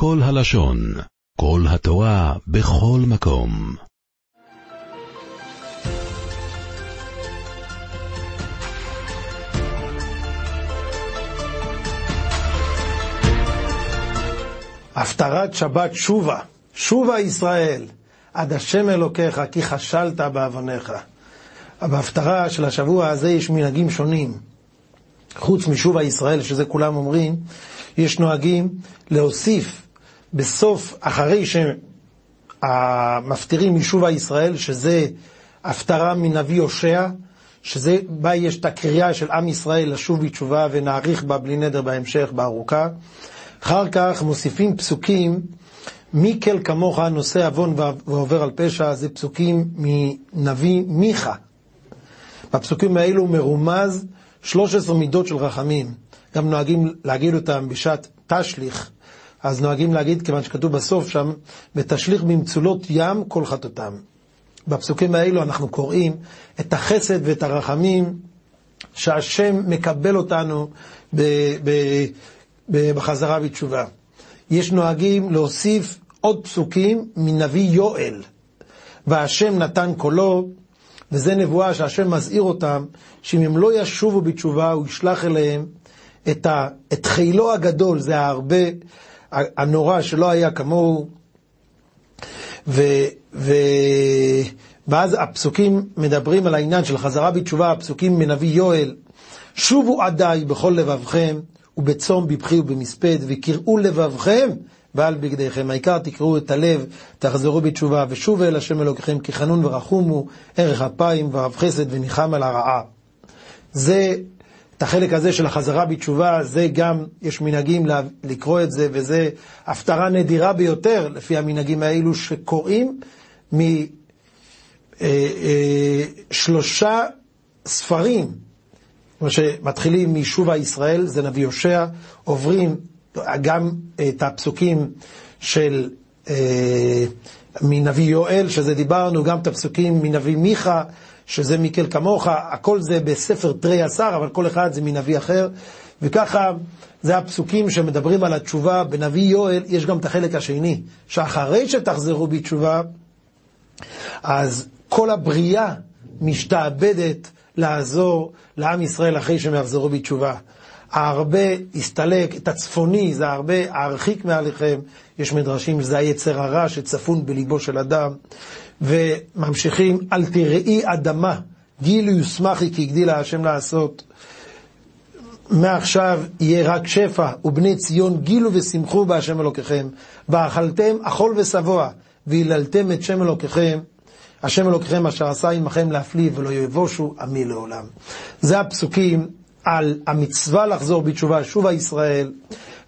כל הלשון, כל התורה, בכל מקום. הפטרת שבת שובה, שובה ישראל, עד השם אלוקיך, כי חשלת בעווניך. בהפטרה של השבוע הזה יש מנהגים שונים. חוץ משובה ישראל, שזה כולם אומרים, יש נוהגים להוסיף בסוף, אחרי שהמפטירים משובה ישראל, שזה הפטרה מנביא הושע, שזה בה יש את הקריאה של עם ישראל לשוב בתשובה ונאריך בה בלי נדר בהמשך, בארוכה. אחר כך מוסיפים פסוקים, מי כל כמוך נושא עוון ועובר על פשע, זה פסוקים מנביא מיכה. בפסוקים האלו מרומז 13 מידות של רחמים. גם נוהגים להגיד אותם בשעת תשליך, אז נוהגים להגיד, כיוון שכתוב בסוף שם, ותשליך במצולות ים כל חטאותם. בפסוקים האלו אנחנו קוראים את החסד ואת הרחמים שהשם מקבל אותנו ב- ב- בחזרה בתשובה. יש נוהגים להוסיף עוד פסוקים מנביא יואל. והשם נתן קולו, וזה נבואה שהשם מזהיר אותם, שאם הם לא ישובו בתשובה, הוא ישלח אליהם את, ה, את חילו הגדול, זה ההרבה, הנורא שלא היה כמוהו. ו, ואז הפסוקים מדברים על העניין של חזרה בתשובה, הפסוקים מנביא יואל, שובו עדיי בכל לבבכם, ובצום בבכי ובמספד, וקראו לבבכם ועל בגדיכם. העיקר תקראו את הלב, תחזרו בתשובה, ושובו אל השם אלוקיכם, כי חנון ורחומו, ערך אפיים ורב חסד וניחם על הרעה. זה, את החלק הזה של החזרה בתשובה, זה גם, יש מנהגים לקרוא את זה, וזה הפטרה נדירה ביותר, לפי המנהגים האלו שקוראים משלושה אה, אה, ספרים. כמו שמתחילים משובה ישראל, זה נביא הושע, עוברים גם את הפסוקים של אה, מנביא יואל, שזה דיברנו, גם את הפסוקים מנביא מיכה, שזה מקל כמוך, הכל זה בספר תרי עשר, אבל כל אחד זה מנביא אחר, וככה זה הפסוקים שמדברים על התשובה. בנביא יואל יש גם את החלק השני, שאחרי שתחזרו בתשובה, אז כל הבריאה משתעבדת לעזור לעם ישראל אחרי שהם יחזרו בתשובה. ההרבה הסתלק, את הצפוני, זה הרבה הרחיק מעליכם. יש מדרשים שזה היצר הרע שצפון בליבו של אדם. וממשיכים, אל תראי אדמה, גילו יוסמכי כי הגדילה השם לעשות. מעכשיו יהיה רק שפע, ובני ציון גילו ושמחו בהשם אלוקיכם. ואכלתם אכול ושבוע, והיללתם את שם אלוקיכם. השם אלוקיכם אשר עשה עמכם להפליא ולא יבושו עמי לעולם. זה הפסוקים על המצווה לחזור בתשובה, שובה ישראל,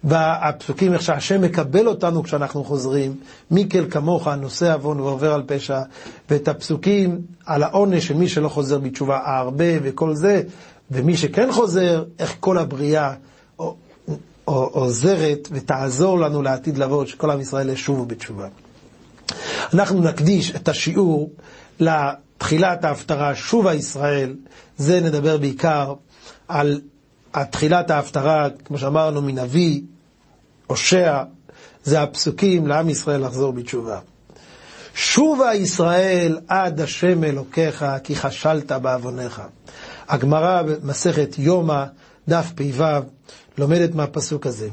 והפסוקים איך שהשם מקבל אותנו כשאנחנו חוזרים, מיקל כמוך נושא עוון ועובר על פשע, ואת הפסוקים על העונש של מי שלא חוזר בתשובה, הרבה וכל זה, ומי שכן חוזר, איך כל הבריאה עוזרת ותעזור לנו לעתיד לבוא, שכל עם ישראל ישובו בתשובה. אנחנו נקדיש את השיעור לתחילת ההפטרה, שובה ישראל, זה נדבר בעיקר על תחילת ההפטרה, כמו שאמרנו, מנביא, הושע, זה הפסוקים לעם ישראל לחזור בתשובה. שובה ישראל עד השם אלוקיך, כי חשלת בעווניך. הגמרא במסכת יומא, דף פ"ו, לומדת מהפסוק הזה.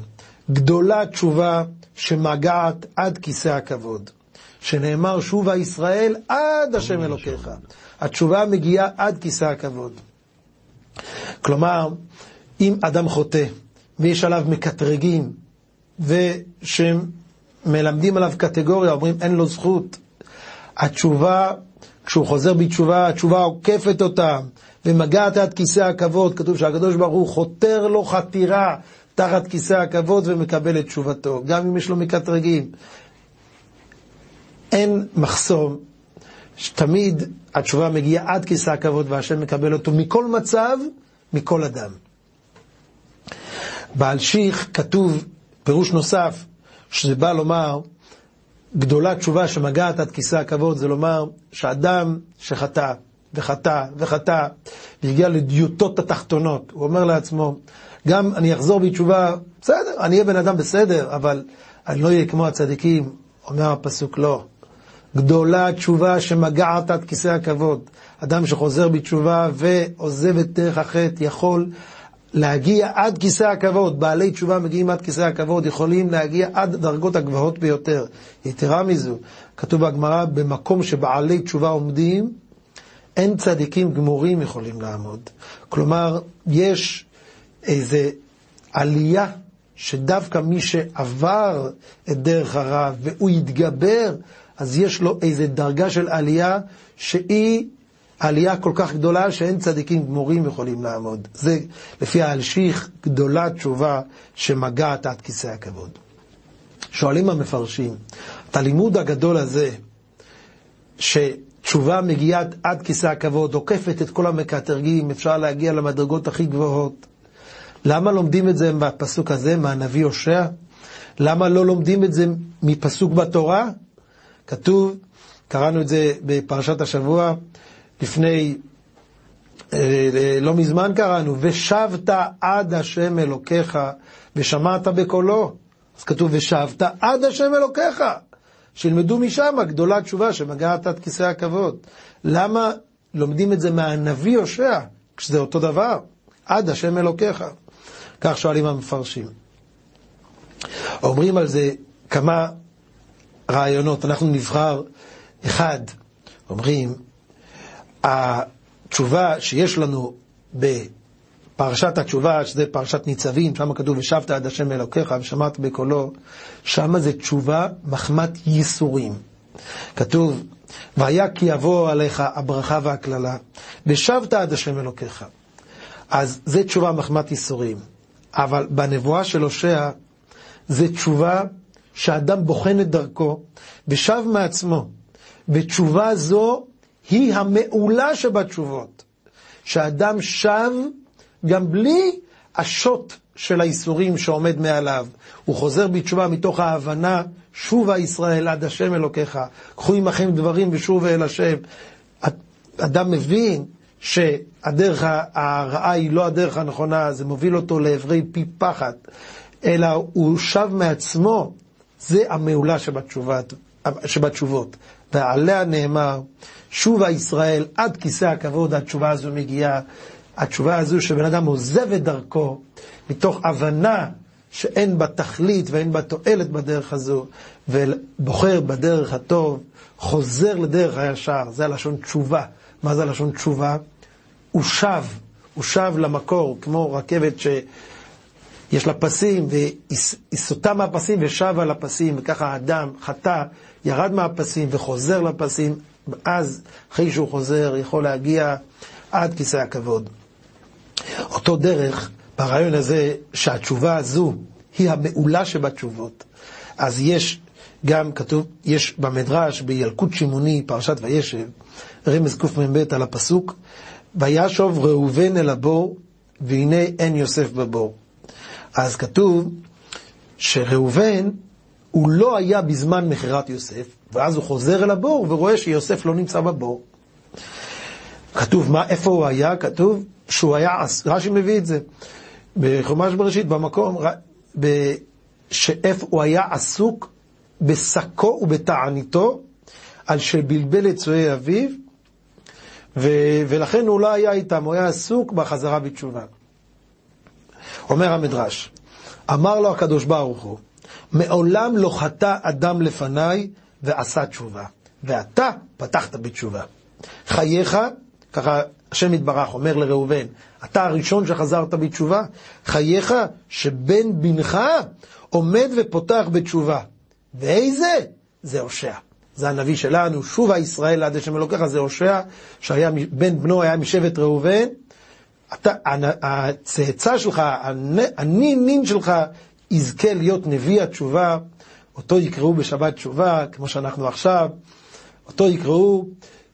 גדולה תשובה שמגעת עד כיסא הכבוד. שנאמר שובה ישראל עד השם אלוקיך. התשובה מגיעה עד כיסא הכבוד. כלומר, אם אדם חוטא ויש עליו מקטרגים ושמלמדים עליו קטגוריה, אומרים אין לו זכות, התשובה, כשהוא חוזר בתשובה, התשובה עוקפת אותה ומגעת עד כיסא הכבוד, כתוב שהקדוש ברוך הוא חותר לו חתירה תחת כיסא הכבוד ומקבל את תשובתו, גם אם יש לו מקטרגים. אין מחסום, שתמיד התשובה מגיעה עד כיסא הכבוד והשם מקבל אותו מכל מצב, מכל אדם. בעל שיך כתוב פירוש נוסף, שזה בא לומר, גדולה תשובה שמגעת עד כיסא הכבוד, זה לומר שאדם שחטא וחטא וחטא והגיע לדיוטות התחתונות, הוא אומר לעצמו, גם אני אחזור בתשובה, בסדר, אני אהיה בן אדם בסדר, אבל אני לא אהיה כמו הצדיקים, אומר הפסוק לא. גדולה התשובה שמגעת עד כיסא הכבוד. אדם שחוזר בתשובה ועוזב את דרך החטא יכול להגיע עד כיסא הכבוד. בעלי תשובה מגיעים עד כיסא הכבוד, יכולים להגיע עד הדרגות הגבוהות ביותר. יתרה מזו, כתוב בגמרא, במקום שבעלי תשובה עומדים, אין צדיקים גמורים יכולים לעמוד. כלומר, יש איזו עלייה שדווקא מי שעבר את דרך הרע והוא יתגבר, אז יש לו איזו דרגה של עלייה שהיא עלייה כל כך גדולה שאין צדיקים גמורים יכולים לעמוד. זה לפי האלשיך גדולה תשובה שמגעת עד כיסא הכבוד. שואלים המפרשים, את הלימוד הגדול הזה, שתשובה מגיעה עד כיסא הכבוד, עוקפת את כל המקטרגים, אפשר להגיע למדרגות הכי גבוהות. למה לומדים את זה בפסוק הזה, מהנביא הושע? למה לא לומדים את זה מפסוק בתורה? כתוב, קראנו את זה בפרשת השבוע, לפני, אה, לא מזמן קראנו, ושבת עד השם אלוקיך ושמעת בקולו. אז כתוב, ושבת עד השם אלוקיך. שילמדו משם גדולה תשובה שמגעת עד כיסא הכבוד. למה לומדים את זה מהנביא הושע, כשזה אותו דבר? עד השם אלוקיך. כך שואלים המפרשים. אומרים על זה כמה רעיונות, אנחנו נבחר אחד. אומרים, התשובה שיש לנו בפרשת התשובה, שזה פרשת ניצבים, שם כתוב, ושבת עד השם אלוקיך ושמעת בקולו, שם זה תשובה מחמת ייסורים. כתוב, והיה כי יבוא עליך הברכה והקללה, ושבת עד השם אלוקיך. אז זה תשובה מחמת ייסורים. אבל בנבואה של הושע, זה תשובה שאדם בוחן את דרכו ושב מעצמו. ותשובה זו היא המעולה שבתשובות. שאדם שב גם בלי השוט של האיסורים שעומד מעליו. הוא חוזר בתשובה מתוך ההבנה, שובה ישראל עד השם אלוקיך, קחו עמכם דברים ושוב אל השם. אדם מבין שהדרך הרעה היא לא הדרך הנכונה, זה מוביל אותו לעברי פי פחד, אלא הוא שב מעצמו, זה המעולה שבתשובות. ועליה נאמר, שובה ישראל עד כיסא הכבוד, התשובה הזו מגיעה, התשובה הזו שבן אדם עוזב את דרכו, מתוך הבנה שאין בה תכלית ואין בה תועלת בדרך הזו, ובוחר בדרך הטוב, חוזר לדרך הישר, זה הלשון תשובה. מה זה לשון תשובה? הוא שב, הוא שב למקור, כמו רכבת שיש לה פסים, והיא סוטה מהפסים ושבה לפסים, וככה האדם חטא, ירד מהפסים וחוזר לפסים, ואז, אחרי שהוא חוזר, יכול להגיע עד כיסא הכבוד. אותו דרך, ברעיון הזה, שהתשובה הזו היא המעולה שבתשובות. אז יש גם כתוב, יש במדרש, בילקוט שמעוני, פרשת וישב, רמז קמ"ב על הפסוק, וישוב ראובן אל הבור, והנה אין יוסף בבור. אז כתוב שראובן, הוא לא היה בזמן מכירת יוסף, ואז הוא חוזר אל הבור ורואה שיוסף לא נמצא בבור. כתוב, מה, איפה הוא היה? כתוב שהוא היה, רש"י מביא את זה, בחומש בראשית, במקום, שאיפה הוא היה עסוק בשקו ובתעניתו, על שבלבל את צועי אביו, ו- ולכן הוא לא היה איתם, הוא היה עסוק בחזרה בתשובה. אומר המדרש, אמר לו הקדוש ברוך הוא, מעולם לא חטא אדם לפניי ועשה תשובה, ואתה פתחת בתשובה. חייך, ככה השם יתברך אומר לראובן, אתה הראשון שחזרת בתשובה, חייך שבן בנך עומד ופותח בתשובה. ואיזה? זה הושע. זה הנביא שלנו, שובה ישראל עד השם אלוקיך, זה הושע, שהיה בן בנו היה משבט ראובן. אתה, הצאצא שלך, הנין שלך, יזכה להיות נביא התשובה, אותו יקראו בשבת תשובה, כמו שאנחנו עכשיו, אותו יקראו,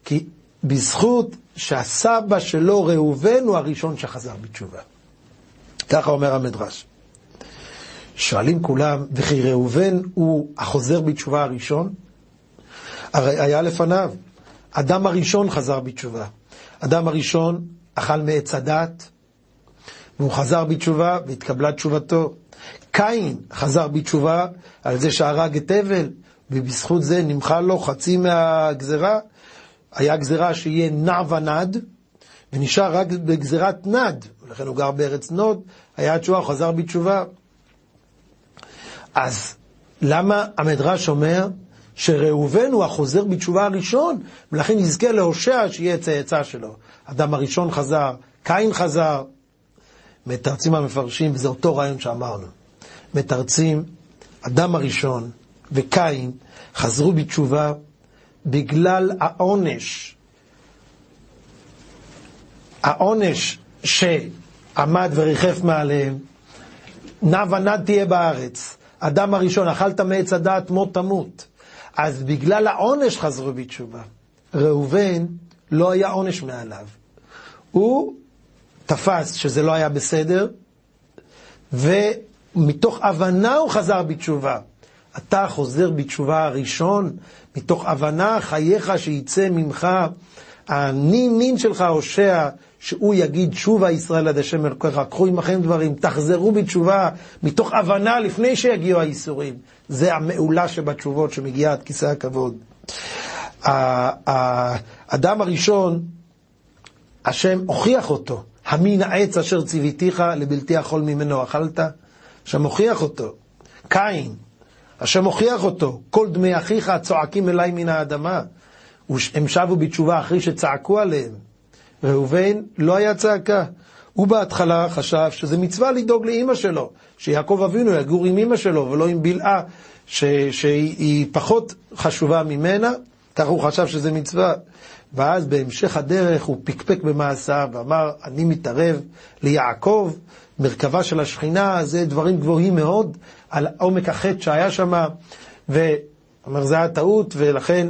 כי בזכות שהסבא שלו ראובן הוא הראשון שחזר בתשובה. ככה אומר המדרש. שואלים כולם, וכי ראובן הוא החוזר בתשובה הראשון? הרי היה לפניו. אדם הראשון חזר בתשובה. אדם הראשון אכל מעץ הדעת, והוא חזר בתשובה והתקבלה תשובתו. קין חזר בתשובה על זה שהרג את הבל, ובזכות זה נמחה לו חצי מהגזרה. היה גזרה שיהיה נע ונד, ונשאר רק בגזירת נד, ולכן הוא גר בארץ נוד, היה תשובה, הוא חזר בתשובה. אז למה המדרש אומר שראובן הוא החוזר בתשובה הראשון, ולכן יזכה להושע שיהיה צאצא שלו. אדם הראשון חזר, קין חזר. מתרצים המפרשים, וזה אותו רעיון שאמרנו. מתרצים, אדם הראשון וקין חזרו בתשובה בגלל העונש. העונש שעמד וריחף מעליהם, נע ונד תהיה בארץ. אדם הראשון, אכלת מעץ הדעת מות תמות. אז בגלל העונש חזרו בתשובה. ראובן, לא היה עונש מעליו. הוא תפס שזה לא היה בסדר, ומתוך הבנה הוא חזר בתשובה. אתה חוזר בתשובה הראשון, מתוך הבנה חייך שיצא ממך הנין נין שלך הושע, שהוא יגיד שובה ישראל עד השם אלוקיך, קחו עמכם דברים, תחזרו בתשובה, מתוך הבנה לפני שיגיעו הייסורים. זה המעולה שבתשובות שמגיעה עד כיסא הכבוד. האדם הראשון, השם הוכיח אותו, המין העץ אשר ציוויתיך לבלתי יכול ממנו אכלת, השם הוכיח אותו. קין, השם הוכיח אותו, כל דמי אחיך צועקים אליי מן האדמה. הם שבו בתשובה אחרי שצעקו עליהם. ראובן לא היה צעקה. הוא בהתחלה חשב שזה מצווה לדאוג לאימא שלו, שיעקב אבינו יגור עם אימא שלו ולא עם בלעה, ש, שהיא פחות חשובה ממנה, ככה הוא חשב שזה מצווה. ואז בהמשך הדרך הוא פקפק במעשיו ואמר, אני מתערב ליעקב, מרכבה של השכינה, זה דברים גבוהים מאוד, על עומק החטא שהיה שם, ואומר, זה היה טעות, ולכן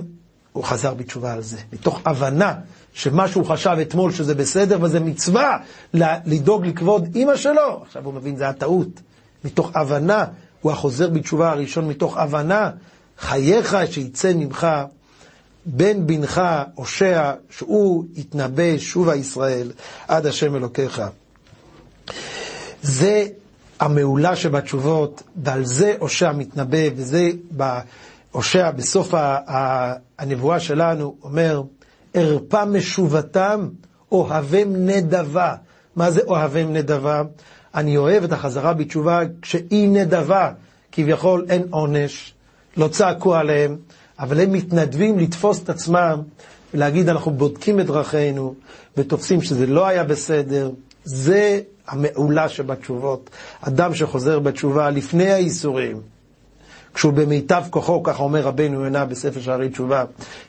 הוא חזר בתשובה על זה, מתוך הבנה שמה שהוא חשב אתמול שזה בסדר וזה מצווה לדאוג לכבוד אימא שלו, עכשיו הוא מבין זה הטעות. מתוך הבנה, הוא החוזר בתשובה הראשון מתוך הבנה, חייך שיצא ממך בן בנך הושע, שהוא יתנבא שובה ישראל עד השם אלוקיך. זה המעולה שבתשובות, ועל זה הושע מתנבא, וזה הושע בסוף הנבואה שלנו אומר, ערפה משובתם, אוהבים נדבה. מה זה אוהבים נדבה? אני אוהב את החזרה בתשובה כשאי נדבה, כביכול אין עונש, לא צעקו עליהם, אבל הם מתנדבים לתפוס את עצמם ולהגיד אנחנו בודקים את דרכינו ותופסים שזה לא היה בסדר. זה המעולה שבתשובות. אדם שחוזר בתשובה לפני האיסורים, כשהוא במיטב כוחו, ככה אומר רבנו יונה בספר שערי תשובה,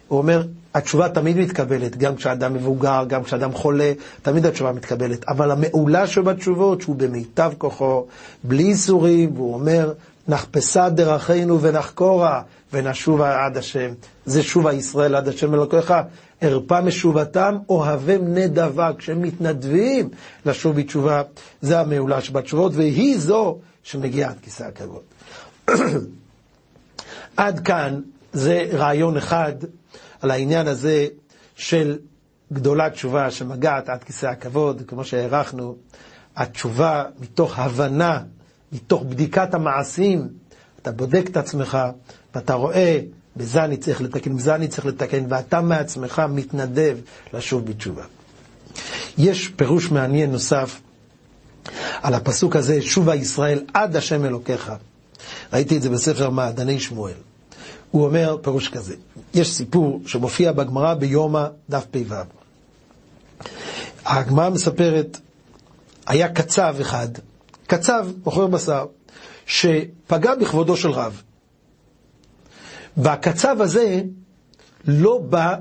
הוא אומר, התשובה תמיד מתקבלת, גם כשאדם מבוגר, גם כשאדם חולה, תמיד התשובה מתקבלת. אבל המעולה שבתשובות, שהוא במיטב כוחו, בלי איסורים, והוא אומר, נחפשה דרכינו ונחקורה, ונשובה עד השם. זה שובה ישראל עד השם אלוקיך. ערפה משובתם, אוהבים נדבה, כשהם מתנדבים לשוב בתשובה, זה המעולה שבתשובות, והיא זו שמגיעה עד כיסא הכבוד. עד כאן זה רעיון אחד על העניין הזה של גדולת תשובה שמגעת עד כיסא הכבוד, כמו שהערכנו, התשובה מתוך הבנה, מתוך בדיקת המעשים, אתה בודק את עצמך ואתה רואה, בזה אני צריך לתקן, בזה אני צריך לתקן, ואתה מעצמך מתנדב לשוב בתשובה. יש פירוש מעניין נוסף על הפסוק הזה, שובה ישראל עד השם אלוקיך. ראיתי את זה בספר מעדני שמואל. הוא אומר פירוש כזה, יש סיפור שמופיע בגמרא ביומא דף פ"ו. הגמרא מספרת, היה קצב אחד, קצב, מוכר בשר, שפגע בכבודו של רב. והקצב הזה לא בא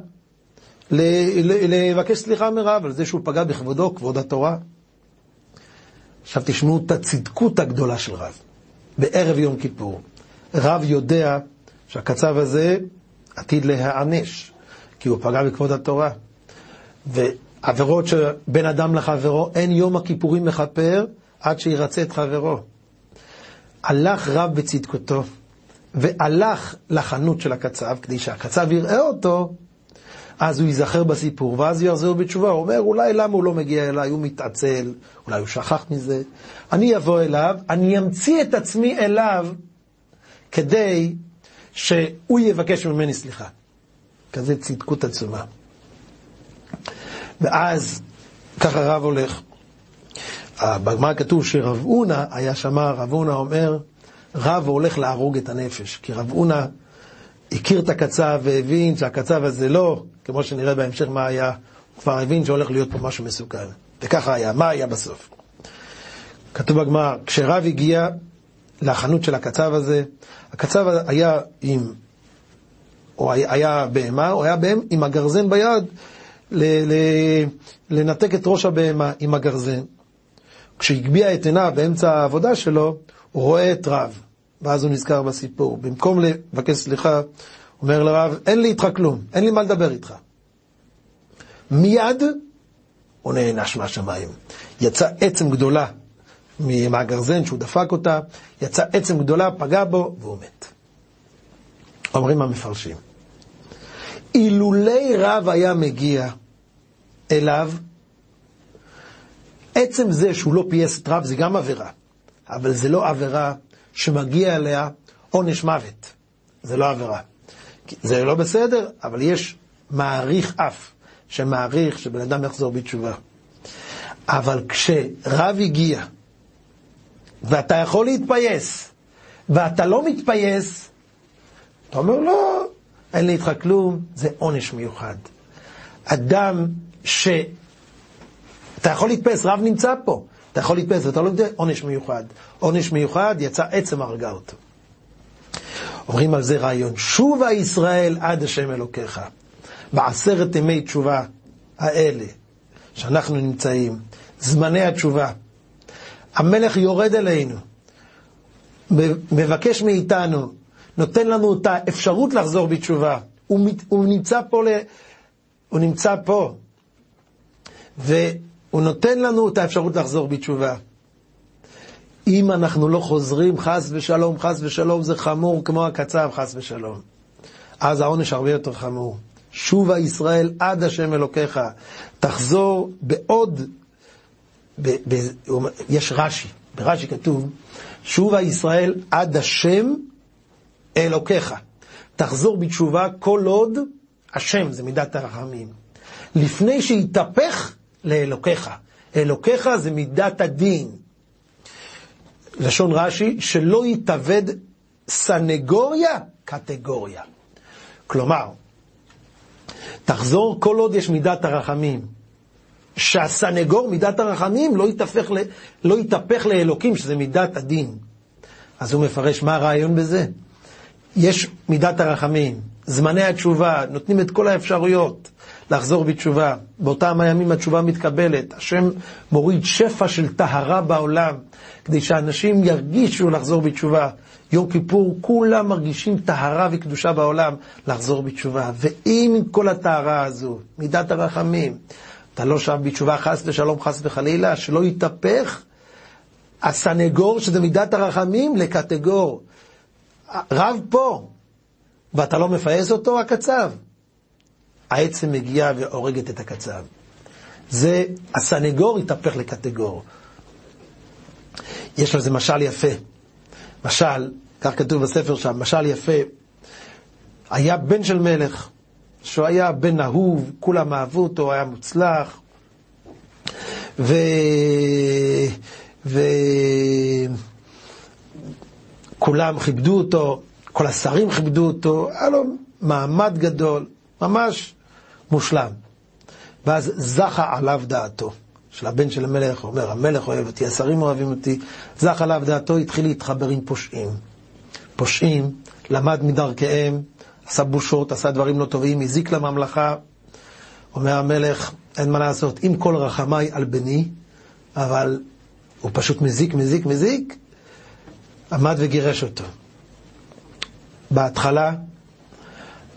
לבקש סליחה מרב על זה שהוא פגע בכבודו, כבוד התורה. עכשיו תשמעו את הצדקות הגדולה של רב. בערב יום כיפור, רב יודע שהקצב הזה עתיד להיענש, כי הוא פגע בכבוד התורה. ועבירות שבין אדם לחברו, אין יום הכיפורים מכפר עד שירצה את חברו. הלך רב בצדקותו, והלך לחנות של הקצב, כדי שהקצב יראה אותו, אז הוא ייזכר בסיפור, ואז יחזור בתשובה. הוא אומר, אולי למה הוא לא מגיע אליי, הוא מתעצל, אולי הוא שכח מזה. אני אבוא אליו, אני אמציא את עצמי אליו, כדי שהוא יבקש ממני סליחה. כזה צדקות עצומה. ואז, ככה הרב הולך. בגמרא כתוב שרב אונה היה שמע, רב אונה אומר, רב הולך להרוג את הנפש. כי רב אונה הכיר את הקצב והבין שהקצב הזה לא, כמו שנראה בהמשך מה היה, הוא כבר הבין שהולך להיות פה משהו מסוכן. וככה היה. מה היה בסוף? כתוב בגמרא, כשרב הגיע לחנות של הקצב הזה, הקצב היה עם, או היה, בהמה, או היה בהם עם הגרזן ביד, ל, ל, לנתק את ראש הבהמה עם הגרזן. כשהגביה את עיניו באמצע העבודה שלו, הוא רואה את רב. ואז הוא נזכר בסיפור. במקום לבקש סליחה, אומר לרב, אין לי איתך כלום, אין לי מה לדבר איתך. מיד הוא נענש מהשמיים. יצא עצם גדולה מהגרזן שהוא דפק אותה, יצא עצם גדולה, פגע בו, והוא מת. אומרים המפרשים. אילולי רב היה מגיע אליו, עצם זה שהוא לא פייס רב זה גם עבירה, אבל זה לא עבירה שמגיע אליה עונש מוות. זה לא עבירה. זה לא בסדר, אבל יש מעריך אף, שמעריך שבן אדם יחזור בתשובה. אבל כשרב הגיע, ואתה יכול להתפייס, ואתה לא מתפייס, אתה אומר, לא, אין לי איתך כלום, זה עונש מיוחד. אדם ש... אתה יכול להתפייס, רב נמצא פה, אתה יכול להתפייס ואתה לא יודע, עונש מיוחד. עונש מיוחד, יצא עצם הרגה אותו. אומרים על זה רעיון, שובה ישראל עד השם אלוקיך. בעשרת ימי תשובה האלה, שאנחנו נמצאים, זמני התשובה, המלך יורד אלינו, מבקש מאיתנו, נותן לנו את האפשרות לחזור בתשובה. הוא, הוא נמצא פה, ל... הוא נמצא פה, והוא נותן לנו את האפשרות לחזור בתשובה. אם אנחנו לא חוזרים, חס ושלום, חס ושלום, זה חמור כמו הקצב, חס ושלום. אז העונש הרבה יותר חמור. שובה ישראל עד השם אלוקיך. תחזור בעוד, ב, ב, יש רש"י, ברש"י כתוב, שובה ישראל עד השם אלוקיך. תחזור בתשובה כל עוד השם, זה מידת הרחמים. לפני שיתהפך לאלוקיך. אלוקיך זה מידת הדין. לשון רש"י, שלא יתאבד סנגוריה קטגוריה. כלומר, תחזור כל עוד יש מידת הרחמים. שהסנגור, מידת הרחמים, לא יתהפך, ל, לא יתהפך לאלוקים, שזה מידת הדין. אז הוא מפרש מה הרעיון בזה. יש מידת הרחמים, זמני התשובה, נותנים את כל האפשרויות לחזור בתשובה. באותם הימים התשובה מתקבלת. השם מוריד שפע של טהרה בעולם, כדי שאנשים ירגישו לחזור בתשובה. יום כיפור, כולם מרגישים טהרה וקדושה בעולם לחזור בתשובה. ואם כל הטהרה הזו, מידת הרחמים, אתה לא שב בתשובה חס ושלום, חס וחלילה, שלא יתהפך הסנגור, שזה מידת הרחמים, לקטגור. רב פה, ואתה לא מפייס אותו, הקצב. העצם מגיעה והורגת את הקצב. זה, הסנגור התהפך לקטגור. יש לזה משל יפה. משל, כך כתוב בספר שם, משל יפה. היה בן של מלך, שהוא היה בן אהוב, כולם אהבו אותו, היה מוצלח, ו... ו... כולם כיבדו אותו, כל השרים כיבדו אותו, היה לו מעמד גדול, ממש מושלם. ואז זכה עליו דעתו. של הבן של המלך, הוא אומר, המלך אוהב אותי, השרים אוהבים אותי, זכה עליו דעתו, התחיל להתחבר עם פושעים. פושעים, למד מדרכיהם, עשה בושות, עשה דברים לא טובים, הזיק לממלכה. אומר המלך, אין מה לעשות, עם כל רחמיי על בני, אבל הוא פשוט מזיק, מזיק, מזיק, עמד וגירש אותו. בהתחלה,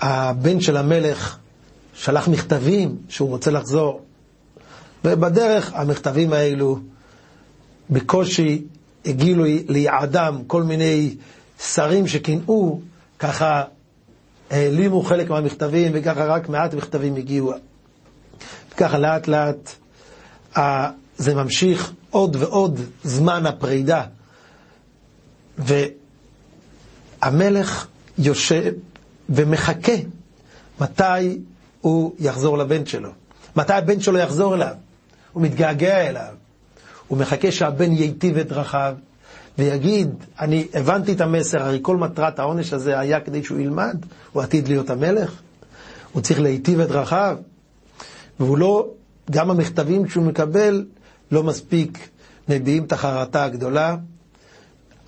הבן של המלך שלח מכתבים שהוא רוצה לחזור, ובדרך המכתבים האלו בקושי הגיעו ליעדם כל מיני שרים שקינאו, ככה העלימו חלק מהמכתבים, וככה רק מעט מכתבים הגיעו. וככה לאט לאט זה ממשיך עוד ועוד זמן הפרידה. והמלך יושב ומחכה מתי הוא יחזור לבן שלו. מתי הבן שלו יחזור אליו. הוא מתגעגע אליו. הוא מחכה שהבן ייטיב את דרכיו ויגיד, אני הבנתי את המסר, הרי כל מטרת העונש הזה היה כדי שהוא ילמד, הוא עתיד להיות המלך, הוא צריך להיטיב את דרכיו, והוא לא, גם המכתבים שהוא מקבל לא מספיק מביעים את החרטה הגדולה,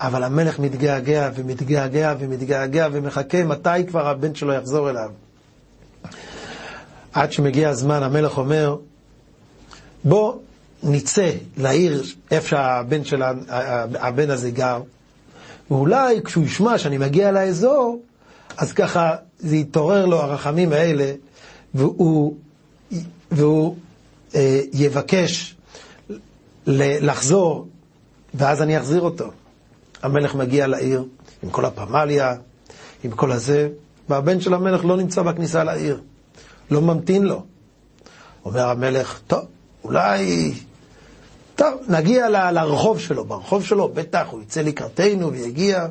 אבל המלך מתגעגע ומתגעגע ומתגעגע ומחכה מתי כבר הבן שלו יחזור אליו. עד שמגיע הזמן, המלך אומר, בוא נצא לעיר איפה שהבן של הבן הזה גר, ואולי כשהוא ישמע שאני מגיע לאזור, אז ככה זה יתעורר לו הרחמים האלה, והוא, והוא אה, יבקש לחזור, ואז אני אחזיר אותו. המלך מגיע לעיר עם כל הפמליה, עם כל הזה, והבן של המלך לא נמצא בכניסה לעיר, לא ממתין לו. אומר המלך, טוב, אולי... טוב, נגיע ל- לרחוב שלו, ברחוב שלו בטח הוא יצא לקראתנו ויגיע.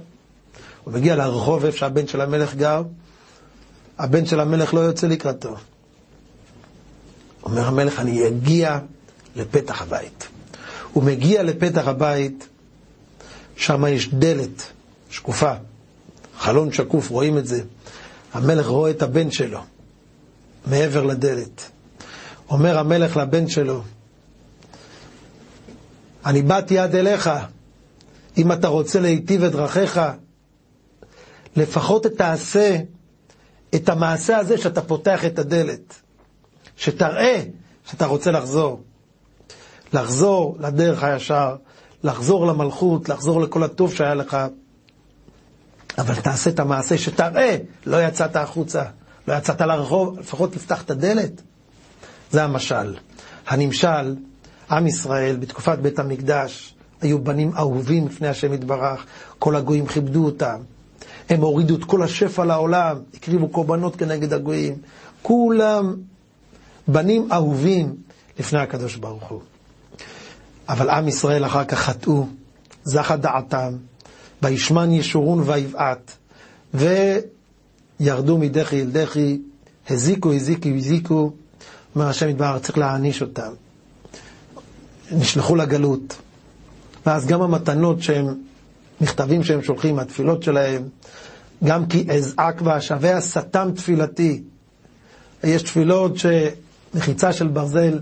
הוא מגיע לרחוב איפה שהבן של המלך גר, הבן של המלך לא יוצא לקראתו. אומר המלך, אני אגיע לפתח הבית. הוא מגיע לפתח הבית, שם יש דלת שקופה, חלון שקוף, רואים את זה. המלך רואה את הבן שלו מעבר לדלת. אומר המלך לבן שלו, אני באתי עד אליך, אם אתה רוצה להיטיב את דרכיך, לפחות תעשה את המעשה הזה שאתה פותח את הדלת, שתראה שאתה רוצה לחזור. לחזור לדרך הישר, לחזור למלכות, לחזור לכל הטוב שהיה לך, אבל תעשה את המעשה שתראה, לא יצאת החוצה, לא יצאת לרחוב, לפחות תפתח את הדלת. זה המשל. הנמשל, עם ישראל בתקופת בית המקדש היו בנים אהובים לפני השם יתברך, כל הגויים כיבדו אותם. הם הורידו את כל השפע לעולם, הקריבו קורבנות כנגד הגויים. כולם בנים אהובים לפני הקדוש ברוך הוא. אבל עם ישראל אחר כך חטאו, זכה דעתם, וישמן ישורון ויבעט, וירדו מדחי אל דחי, הזיקו, הזיקו, הזיקו, אומר השם יתברך, צריך להעניש אותם. נשלחו לגלות, ואז גם המתנות שהם, מכתבים שהם שולחים, התפילות שלהם, גם כי אזעק ואשבה שטם תפילתי. יש תפילות שמחיצה של ברזל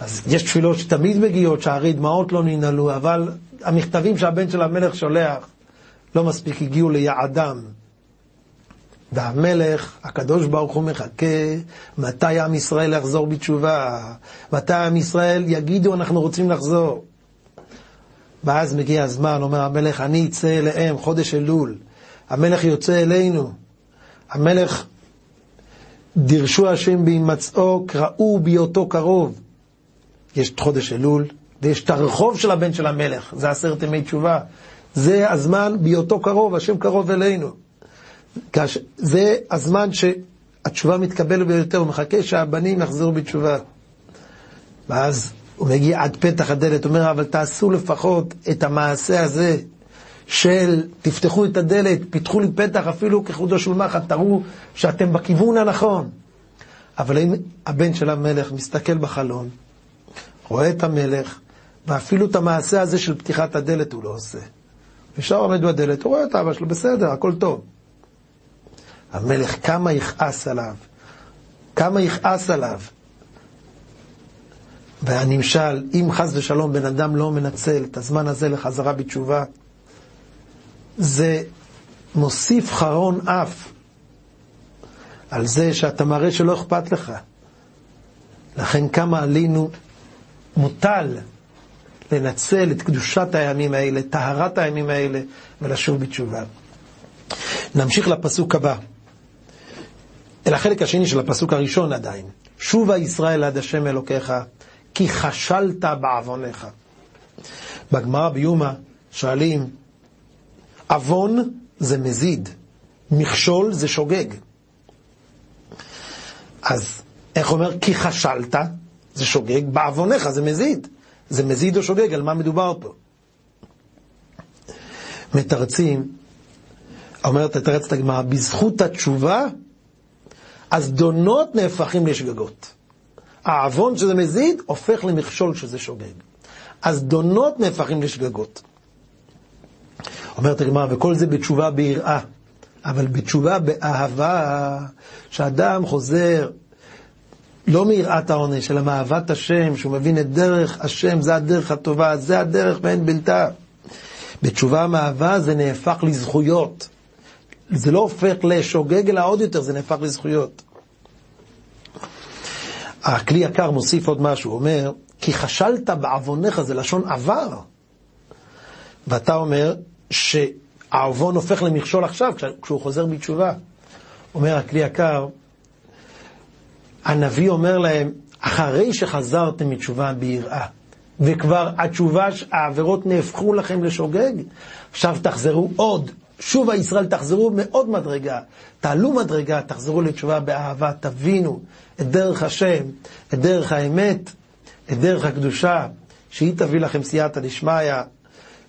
אז יש תפילות שתמיד מגיעות, שערי דמעות לא ננעלו, אבל המכתבים שהבן של המלך שולח לא מספיק הגיעו ליעדם. והמלך, הקדוש ברוך הוא מחכה, מתי עם ישראל יחזור בתשובה? מתי עם ישראל יגידו אנחנו רוצים לחזור? ואז מגיע הזמן, אומר המלך, אני אצא אליהם, חודש אלול. המלך יוצא אלינו. המלך, דירשו השם בהימצאו, קראו בהיותו קרוב. יש את חודש אלול, ויש את הרחוב של הבן של המלך, זה עשרת ימי תשובה. זה הזמן בהיותו קרוב, השם קרוב אלינו. זה הזמן שהתשובה מתקבלת ביותר, הוא מחכה שהבנים יחזרו בתשובה. ואז הוא מגיע עד פתח הדלת, אומר, אבל תעשו לפחות את המעשה הזה של תפתחו את הדלת, פיתחו לי פתח אפילו כחודו של מחט, תראו שאתם בכיוון הנכון. אבל אם הבן של המלך מסתכל בחלון, רואה את המלך, ואפילו את המעשה הזה של פתיחת הדלת הוא לא עושה. נשאר עומד בדלת, הוא רואה את אבא שלו, בסדר, הכל טוב. המלך, כמה יכעס עליו, כמה יכעס עליו. והנמשל, אם חס ושלום בן אדם לא מנצל את הזמן הזה לחזרה בתשובה, זה מוסיף חרון אף על זה שאתה מראה שלא אכפת לך. לכן כמה עלינו מוטל לנצל את קדושת הימים האלה, טהרת הימים האלה, ולשוב בתשובה. נמשיך לפסוק הבא. אל החלק השני של הפסוק הראשון עדיין. שובה ישראל עד השם אלוקיך, כי כשלת בעווניך. בגמרא ביומא שואלים, עוון זה מזיד. מכשול זה שוגג. אז איך אומר? כי חשלת, זה שוגג, בעווניך זה מזיד. זה מזיד או שוגג, על מה מדובר פה? מתרצים, אומרת, תתרץ את הגמרא, בזכות התשובה, הזדונות נהפכים לשגגות. העוון שזה מזיד, הופך למכשול שזה שוגג. הזדונות נהפכים לשגגות. אומרת הגמרא, וכל זה בתשובה ביראה, אבל בתשובה באהבה, שאדם חוזר לא מיראת העונש, אלא מאהבת השם, שהוא מבין את דרך השם, זה הדרך הטובה, זה הדרך ואין בלתה. בתשובה מאהבה זה נהפך לזכויות. זה לא הופך לשוגג, אלא עוד יותר, זה נהפך לזכויות. הכלי יקר מוסיף עוד משהו, אומר, כי חשלת בעווניך, זה לשון עבר. ואתה אומר שהעוון הופך למכשול עכשיו, כשהוא חוזר בתשובה. אומר הכלי יקר, הנביא אומר להם, אחרי שחזרתם מתשובה ביראה, וכבר התשובה, העבירות נהפכו לכם לשוגג, עכשיו תחזרו עוד. שוב הישראל תחזרו מעוד מדרגה, תעלו מדרגה, תחזרו לתשובה באהבה, תבינו את דרך השם, את דרך האמת, את דרך הקדושה, שהיא תביא לכם סייעתא דשמיא,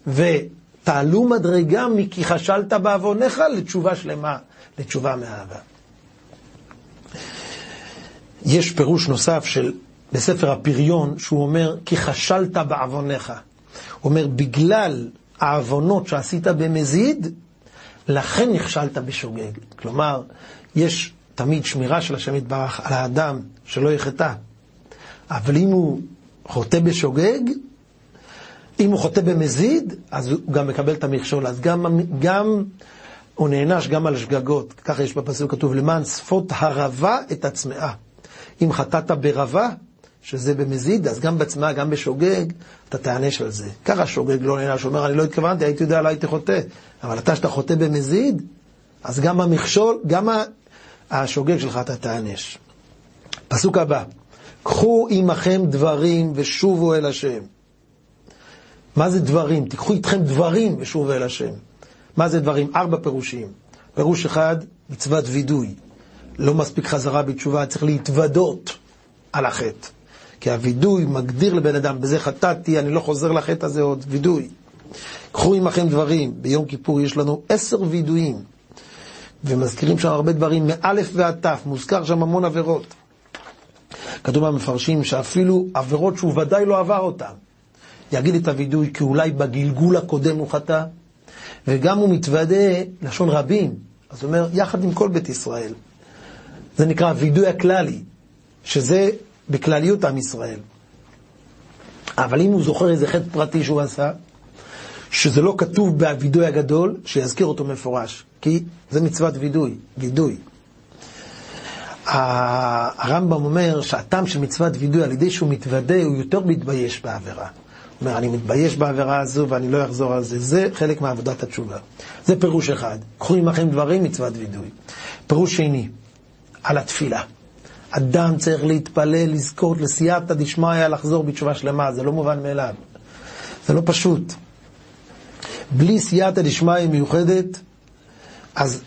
ותעלו מדרגה מכי חשלת בעווניך לתשובה שלמה, לתשובה מאהבה. יש פירוש נוסף של, בספר הפריון, שהוא אומר, כי חשלת בעווניך. הוא אומר, בגלל העוונות שעשית במזיד, לכן נכשלת בשוגג. כלומר, יש תמיד שמירה של השם יתברך על האדם שלא יחטא. אבל אם הוא חוטא בשוגג, אם הוא חוטא במזיד, אז הוא גם מקבל את המכשול. אז גם, גם הוא נענש גם על שגגות. ככה יש בפסוק כתוב, למען שפות הרבה את הצמאה. אם חטאת ברבה, שזה במזיד, אז גם בצמאה, גם בשוגג, אתה תענש על זה. ככה שוגג לא נענש, אומר, אני לא התכוונתי, הייתי יודע, לא הייתי חוטא. אבל אתה, שאתה חוטא במזיד, אז גם המכשול, גם השוגג שלך אתה תענש. פסוק הבא, קחו עמכם דברים ושובו אל השם. מה זה דברים? תיקחו איתכם דברים ושובו אל השם. מה זה דברים? ארבע פירושים. פירוש אחד, מצוות וידוי. לא מספיק חזרה בתשובה, צריך להתוודות על החטא. כי הווידוי מגדיר לבן אדם, בזה חטאתי, אני לא חוזר לחטא הזה עוד, וידוי. קחו עמכם דברים, ביום כיפור יש לנו עשר וידויים, ומזכירים שם הרבה דברים, מאלף ועד תף, מוזכר שם המון עבירות. כתוב במפרשים שאפילו עבירות שהוא ודאי לא עבר אותן. יגיד את הווידוי כי אולי בגלגול הקודם הוא חטא, וגם הוא מתוודה לשון רבים. אז הוא אומר, יחד עם כל בית ישראל. זה נקרא הווידוי הכללי, שזה בכלליות עם ישראל. אבל אם הוא זוכר איזה חטא פרטי שהוא עשה, שזה לא כתוב בווידוי הגדול, שיזכיר אותו מפורש, כי זה מצוות וידוי, וידוי. הרמב"ם אומר שהטעם של מצוות וידוי, על ידי שהוא מתוודה, הוא יותר מתבייש בעבירה. הוא אומר, אני מתבייש בעבירה הזו ואני לא אחזור על זה. זה חלק מעבודת התשובה. זה פירוש אחד. קחו עמכם דברים, מצוות וידוי. פירוש שני, על התפילה. אדם צריך להתפלל, לזכות לסייעתא דשמיא, לחזור בתשובה שלמה, זה לא מובן מאליו. זה לא פשוט. בלי סייעתא דשמיא מיוחדת, אז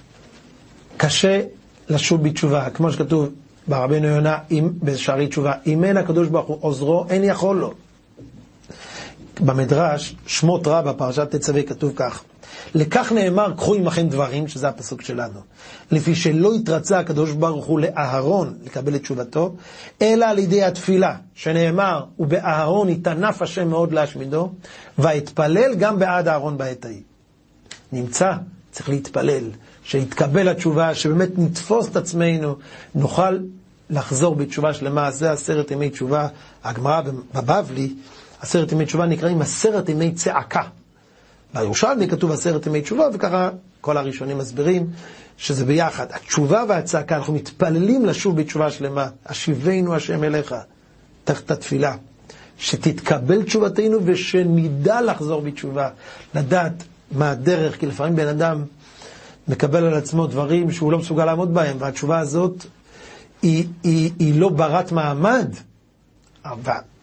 קשה לשוב בתשובה. כמו שכתוב ברבינו יונה, בשערי תשובה, אם אין הקדוש ברוך הוא עוזרו, אין יכול לו. במדרש, שמות רבה, פרשת תצווה, כתוב כך: לכך נאמר, קחו עמכם דברים, שזה הפסוק שלנו. לפי שלא התרצה הקדוש ברוך הוא לאהרון לקבל את תשובתו, אלא על ידי התפילה, שנאמר, ובאהרון יתענף השם מאוד להשמידו, ואתפלל גם בעד אהרון בעת ההיא. נמצא, צריך להתפלל, שיתקבל התשובה, שבאמת נתפוס את עצמנו, נוכל לחזור בתשובה שלמה. זה עשרת ימי תשובה. הגמרא בבבלי, עשרת ימי תשובה נקראים עשרת ימי צעקה. בירושלמי כתוב עשרת ימי תשובה, וככה כל הראשונים מסבירים שזה ביחד. התשובה והצעקה, אנחנו מתפללים לשוב בתשובה שלמה. השיבנו השם אליך, תחת התפילה. שתתקבל תשובתנו ושנדע לחזור בתשובה. לדעת מה הדרך, כי לפעמים בן אדם מקבל על עצמו דברים שהוא לא מסוגל לעמוד בהם, והתשובה הזאת היא, היא, היא לא ברת מעמד.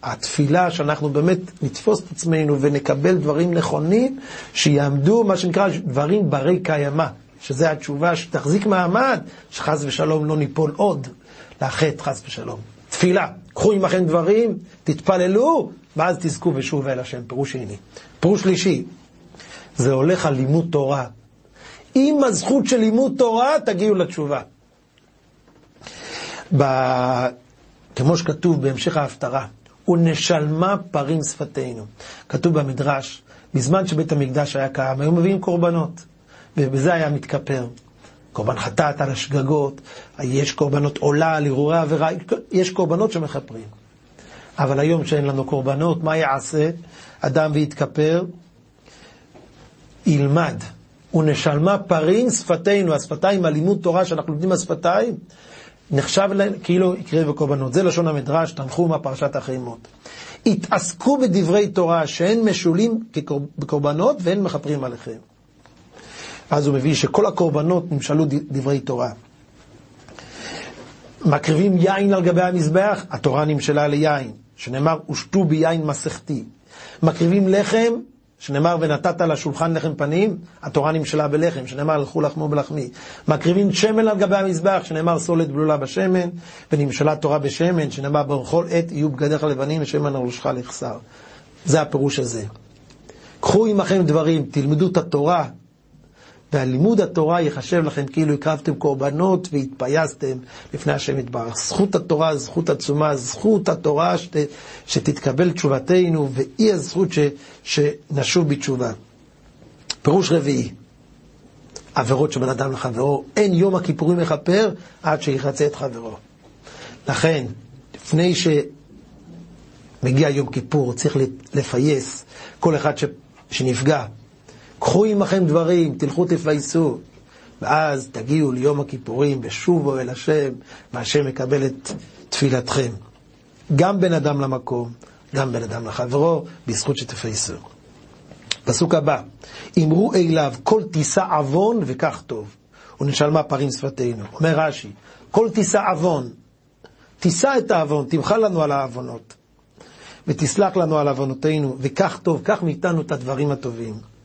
התפילה שאנחנו באמת נתפוס את עצמנו ונקבל דברים נכונים, שיעמדו, מה שנקרא, דברים ברי קיימא, שזה התשובה שתחזיק מעמד, שחס ושלום לא ניפול עוד לחטא, חס ושלום. תפילה, קחו עמכם דברים, תתפללו, ואז תזכו ושוב אל השם, פירוש שני. פירוש שלישי, זה הולך על לימוד תורה. עם הזכות של לימוד תורה, תגיעו לתשובה. ב... כמו שכתוב בהמשך ההפטרה, ונשלמה פרים שפתנו. כתוב במדרש, בזמן שבית המקדש היה קיים, היו מביאים קורבנות, ובזה היה מתכפר. קורבן חטאת על השגגות, יש קורבנות עולה על הרהורי עבירה, יש קורבנות שמכפרים. אבל היום שאין לנו קורבנות, מה יעשה אדם ויתכפר? ילמד. ונשלמה פרים שפתנו, השפתיים, הלימוד תורה שאנחנו לומדים בשפתיים, נחשב כאילו יקרה בקורבנות. זה לשון המדרש, תנחו מהפרשת החימות. התעסקו בדברי תורה שאין משולים בקורבנות ואין מכפרים עליכם. אז הוא מביא שכל הקורבנות נמשלו דברי תורה. מקריבים יין על גבי המזבח, התורה נמשלה ליין, שנאמר, ושתו ביין מסכתי. מקריבים לחם, שנאמר, ונתת לשולחן לחם פנים, התורה נמשלה בלחם, שנאמר, הלכו לחמו בלחמי. מקריבים שמן על גבי המזבח, שנאמר, סולת בלולה בשמן, ונמשלה תורה בשמן, שנאמר, בכל עת יהיו בגדיך לבנים ושמן על ראשך לחסר. זה הפירוש הזה. קחו עמכם דברים, תלמדו את התורה, והלימוד התורה ייחשב לכם כאילו הקרבתם קורבנות והתפייסתם לפני השם יתברך. זכות התורה, זכות עצומה, זכות התורה שת, שתתקבל תשובתנו, ואי הזכות ש, שנשוב בתשובה. פירוש רביעי, עבירות של בן אדם לחברו, אין יום הכיפורים מכפר עד שיחצה את חברו. לכן, לפני שמגיע יום כיפור, צריך לפייס כל אחד ש, שנפגע. קחו עמכם דברים, תלכו תפייסו. ואז תגיעו ליום הכיפורים ושובו אל השם, והשם מקבל את תפילתכם. גם בין אדם למקום, גם בין אדם לחברו, בזכות שתפייסו. פסוק הבא, אמרו אליו, כל תישא עוון וכך טוב, ונשלמה פרים שפתנו. אומר רש"י, כל תישא עוון, תישא את העוון, תמחל לנו על העוונות, ותסלח לנו על עוונותינו, וכך טוב, קח מאיתנו את הדברים הטובים.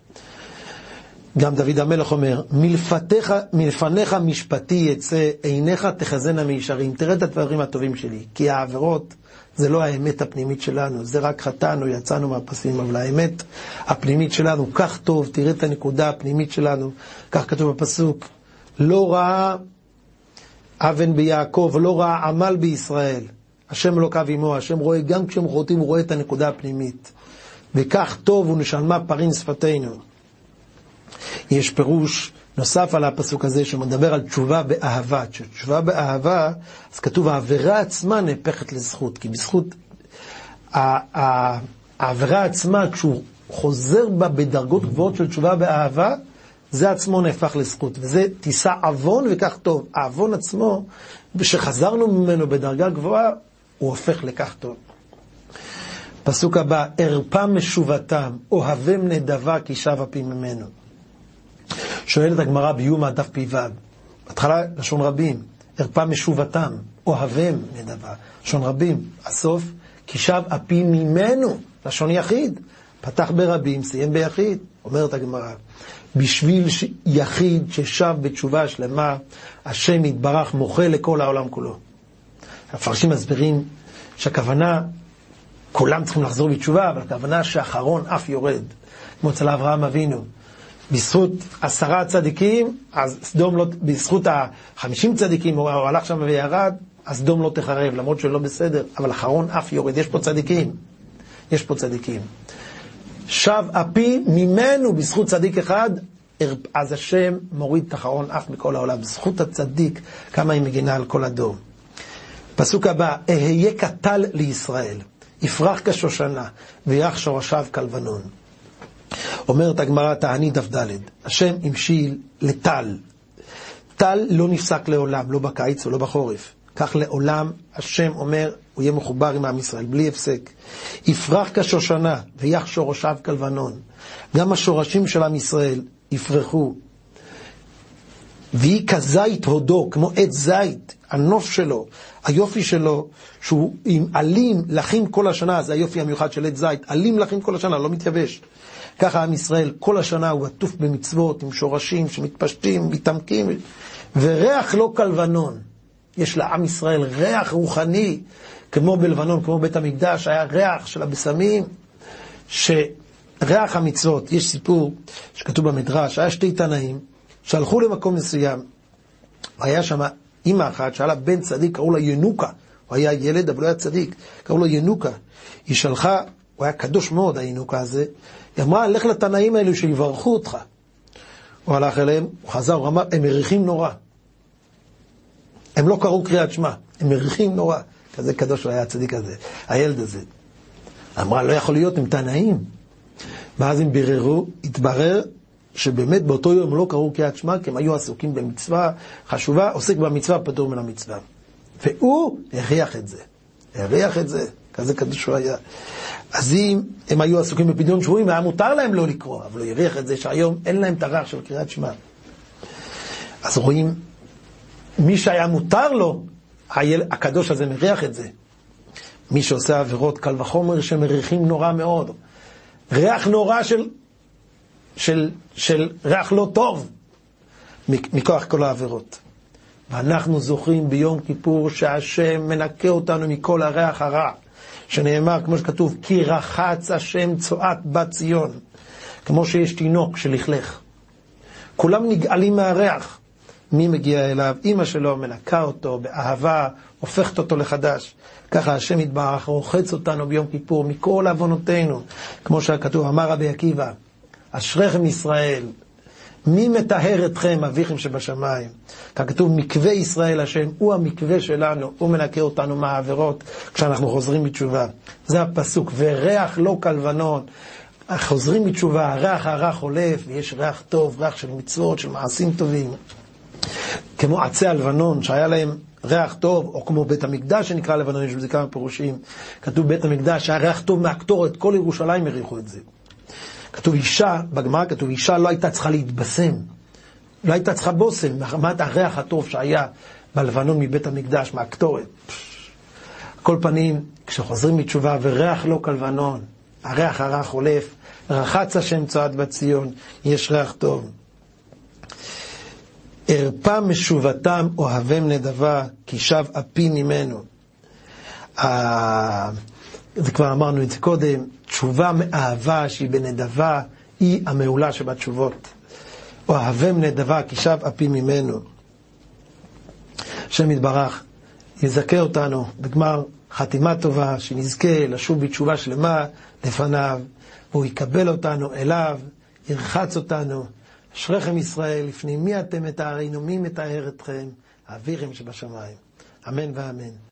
גם דוד המלך אומר, מלפתיך, מלפניך משפטי יצא, עיניך תחזינה מישרים. תראה את הדברים הטובים שלי, כי העבירות זה לא האמת הפנימית שלנו, זה רק חטאנו, יצאנו מהפסים, אבל האמת הפנימית שלנו, כך טוב, תראה את הנקודה הפנימית שלנו, כך כתוב בפסוק, לא ראה אבן ביעקב, לא ראה עמל בישראל. השם קו עמו, השם רואה, גם כשהם חוטאים, הוא רואה את הנקודה הפנימית. וכך טוב ונשלמה פרין שפתנו. יש פירוש נוסף על הפסוק הזה שמדבר על תשובה באהבה. תשובה באהבה, אז כתוב העבירה עצמה נהפכת לזכות, כי בזכות העבירה עצמה, כשהוא חוזר בה בדרגות גבוהות של תשובה באהבה, זה עצמו נהפך לזכות, וזה תישא עוון וכך טוב. העוון עצמו, כשחזרנו ממנו בדרגה גבוהה, הוא הופך לכך טוב. פסוק הבא, ערפה משובתם, אוהבים נדבה כי שב אפי ממנו. שואלת הגמרא ביומא דף פ"ו, בהתחלה לשון רבים, ערפה משובתם, אוהבם נדבה, לשון רבים, הסוף, כי שב אפי ממנו, לשון יחיד, פתח ברבים, סיים ביחיד, אומרת הגמרא, בשביל יחיד ששב בתשובה שלמה, השם יתברך מוחה לכל העולם כולו. המפרשים מסבירים שהכוונה, כולם צריכים לחזור בתשובה, אבל הכוונה שאחרון אף יורד, כמו אצל אברהם אבינו. בזכות עשרה צדיקים, אז סדום לא, בזכות החמישים צדיקים, הוא הלך שם וירד, אז סדום לא תחרב, למרות שלא בסדר, אבל אחרון אף יורד, יש פה צדיקים, יש פה צדיקים. שב אפי ממנו בזכות צדיק אחד, אז השם מוריד את אחרון אף מכל העולם. בזכות הצדיק, כמה היא מגינה על כל הדור. פסוק הבא, אהיה קטל לישראל, יפרח כשושנה, ויח שורשיו כלבנון. אומרת הגמרא תענית דף ד', השם המשיל לטל. טל לא נפסק לעולם, לא בקיץ ולא בחורף. כך לעולם השם אומר, הוא יהיה מחובר עם עם ישראל, בלי הפסק. יפרח כשושנה, ויח שורשיו כלבנון. גם השורשים של עם ישראל יפרחו. ויהי כזית הודו, כמו עץ זית, הנוף שלו, היופי שלו, שהוא עם עלים לחים כל השנה, זה היופי המיוחד של עץ זית, עלים לחים כל השנה, לא מתייבש. ככה עם ישראל כל השנה הוא עטוף במצוות, עם שורשים שמתפשטים, מתעמקים, וריח לא כלבנון. יש לעם ישראל ריח רוחני, כמו בלבנון, כמו בית המקדש, היה ריח של הבשמים, שריח המצוות, יש סיפור שכתוב במדרש, היה שתי תנאים שהלכו למקום מסוים, היה שם אימא אחת שהיה לה בן צדיק, קראו לה ינוקה, הוא היה ילד אבל הוא היה צדיק, קראו לו ינוקה, היא שלחה, הוא היה קדוש מאוד הינוקה הזה, היא אמרה, לך לתנאים האלו שיברכו אותך. הוא הלך אליהם, הוא חזר, הוא אמר, הם מריחים נורא. הם לא קראו קריאת שמע, הם מריחים נורא. כזה קדוש היה הצדיק הזה, הילד הזה. אמרה, לא יכול להיות, הם תנאים. ואז הם ביררו, התברר שבאמת באותו יום לא קראו קריאת שמע, כי הם היו עסוקים במצווה חשובה, עוסק במצווה, פטור מן המצווה. והוא הריח את זה, הריח את זה, כזה קדוש הוא היה. אז אם הם היו עסוקים בפדיון שבויים, היה מותר להם לא לקרוא, אבל הוא הריח את זה שהיום אין להם את הריח של קריאת שמע. אז רואים, מי שהיה מותר לו, הקדוש הזה מריח את זה. מי שעושה עבירות, קל וחומר שמריחים נורא מאוד. ריח נורא של, של, של ריח לא טוב מכוח כל העבירות. ואנחנו זוכרים ביום כיפור שהשם מנקה אותנו מכל הריח הרע, שנאמר, כמו שכתוב, כי רחץ השם צואת בת ציון, כמו שיש תינוק שלכלך. כולם נגאלים מהריח. מי מגיע אליו? אימא שלו מנקה אותו באהבה, הופכת אותו לחדש. ככה השם יתברך רוחץ אותנו ביום כיפור מכל עוונותינו, כמו שכתוב, אמר רבי עקיבא, אשריכם ישראל, מי מטהר אתכם, אביכם שבשמיים? ככתוב, מקווה ישראל השם, הוא המקווה שלנו, הוא מנקה אותנו מהעבירות כשאנחנו חוזרים בתשובה. זה הפסוק, וריח לא כלבנון. חוזרים בתשובה, הריח הרע חולף, ויש ריח טוב, ריח של מצוות, של מעשים טובים. כמו עצי הלבנון, שהיה להם ריח טוב, או כמו בית המקדש שנקרא לבנון, יש בזה כמה פירושים. כתוב בית המקדש, שהיה ריח טוב מהקטורת, כל ירושלים הריחו את זה. כתוב אישה, בגמרא כתוב אישה לא הייתה צריכה להתבשם, לא הייתה צריכה בושם, מחמת הריח הטוב שהיה בלבנון מבית המקדש, מהקטורת. כל פנים, כשחוזרים מתשובה וריח לא כלבנון, הריח הרע חולף, רחץ השם צועד בציון, יש ריח טוב. ארפה משובתם אוהבם נדבה, כי שב אפי ממנו. וכבר אמרנו את זה קודם, תשובה מאהבה שהיא בנדבה, היא המעולה שבתשובות. אוהבם נדבה, כי שב אפי ממנו. השם יתברך, יזכה אותנו בגמר חתימה טובה, שנזכה לשוב בתשובה שלמה לפניו, והוא יקבל אותנו אליו, ירחץ אותנו. אשריכם ישראל, לפני מי אתם מתארינו, מי מתאר אתכם? אביכם שבשמיים. אמן ואמן.